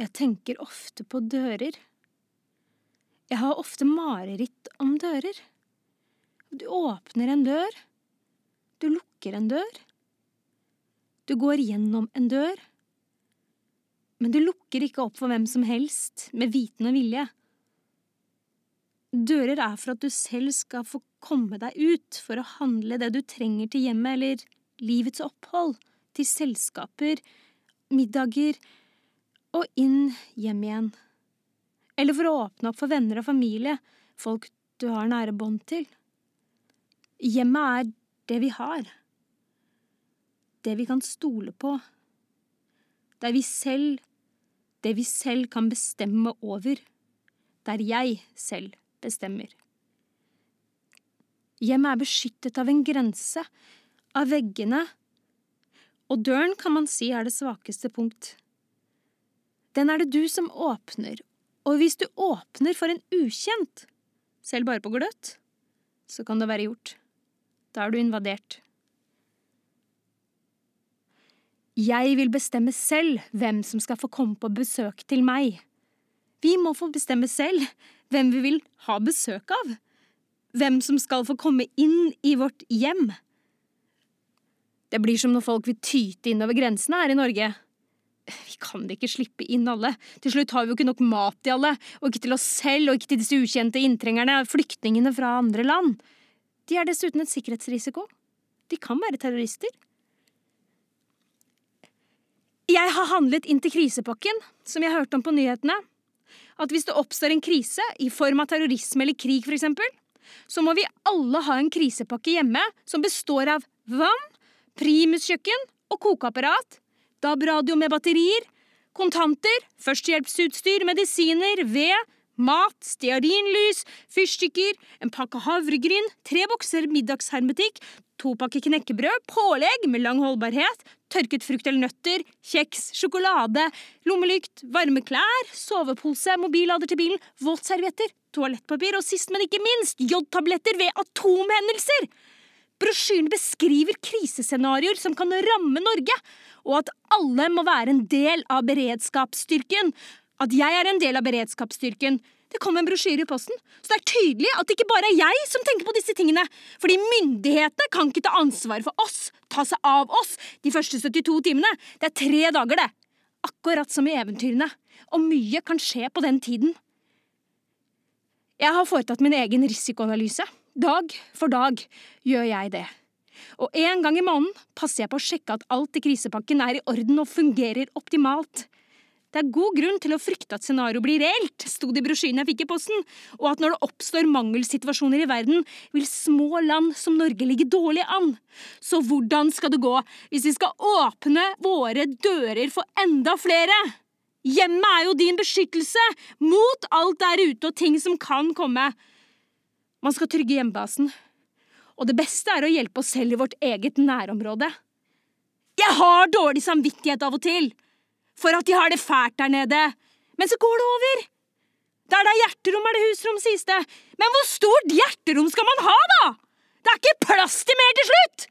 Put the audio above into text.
Jeg tenker ofte på dører. Jeg har ofte mareritt om dører. Du åpner en dør. Du lukker en dør. Du går gjennom en dør. Men du lukker ikke opp for hvem som helst, med viten og vilje. Dører er for at du selv skal få komme deg ut for å handle det du trenger til hjemmet eller livets opphold, til selskaper, middager og inn hjem igjen. Eller for å åpne opp for venner og familie, folk du har nære bånd til. Hjemmet er det vi har. Det vi kan stole på. Der vi selv Det vi selv kan bestemme over. Der jeg selv bestemmer. Hjemmet er beskyttet av en grense, av veggene, og døren kan man si er det svakeste punkt. Den er det du som åpner, og hvis du åpner for en ukjent, selv bare på gløtt, så kan det være gjort. Da er du invadert. Jeg vil bestemme selv hvem som skal få komme på besøk til meg. Vi må få bestemme selv hvem vi vil ha besøk av. Hvem som skal få komme inn i vårt hjem. Det blir som når folk vil tyte innover grensene her i Norge. Vi kan ikke slippe inn alle. Til slutt har vi jo ikke nok mat til alle, og ikke til oss selv og ikke til disse ukjente inntrengerne, flyktningene fra andre land. De er dessuten en sikkerhetsrisiko. De kan være terrorister. Jeg har handlet inn til krisepakken, som jeg hørte om på nyhetene. At hvis det oppstår en krise, i form av terrorisme eller krig eksempel, så må vi alle ha en krisepakke hjemme som består av vann, primuskjøkken og kokeapparat, DAB-radio med batterier, kontanter, førstehjelpsutstyr, medisiner, ved, mat, stearinlys, fyrstikker, en pakke havregryn, tre bokser middagshermetikk, to pakker knekkebrød, pålegg med lang holdbarhet, tørket frukt eller nøtter, kjeks, sjokolade, lommelykt, varme klær, sovepose, mobillader til bilen, våtservietter, toalettpapir og sist, men ikke minst, jodtabletter ved atomhendelser! Brosjyren beskriver krisescenarioer som kan ramme Norge, og at alle må være en del av beredskapsstyrken. At jeg er en del av beredskapsstyrken. Det kom en brosjyre i posten, så det er tydelig at det ikke bare er jeg som tenker på disse tingene. Fordi myndighetene kan ikke ta ansvar for oss, ta seg av oss, de første 72 timene. Det er tre dager, det. Akkurat som i eventyrene. Og mye kan skje på den tiden. Jeg har foretatt min egen risikoanalyse. Dag for dag gjør jeg det. Og en gang i måneden passer jeg på å sjekke at alt i krisepakken er i orden og fungerer optimalt. Det er god grunn til å frykte at scenarioet blir reelt, sto det i brosjyren jeg fikk i posten, og at når det oppstår mangelsituasjoner i verden, vil små land som Norge ligge dårlig an. Så hvordan skal det gå hvis vi skal åpne våre dører for enda flere? Hjemmet er jo din beskyttelse mot alt der ute og ting som kan komme. Man skal trygge hjemmebasen. Og det beste er å hjelpe oss selv i vårt eget nærområde. Jeg har dårlig samvittighet av og til for at de har det fælt der nede, men så går det over. Der det er hjerterom, er det husrom, sies det. Men hvor stort hjerterom skal man ha, da? Det er ikke plass til mer til slutt!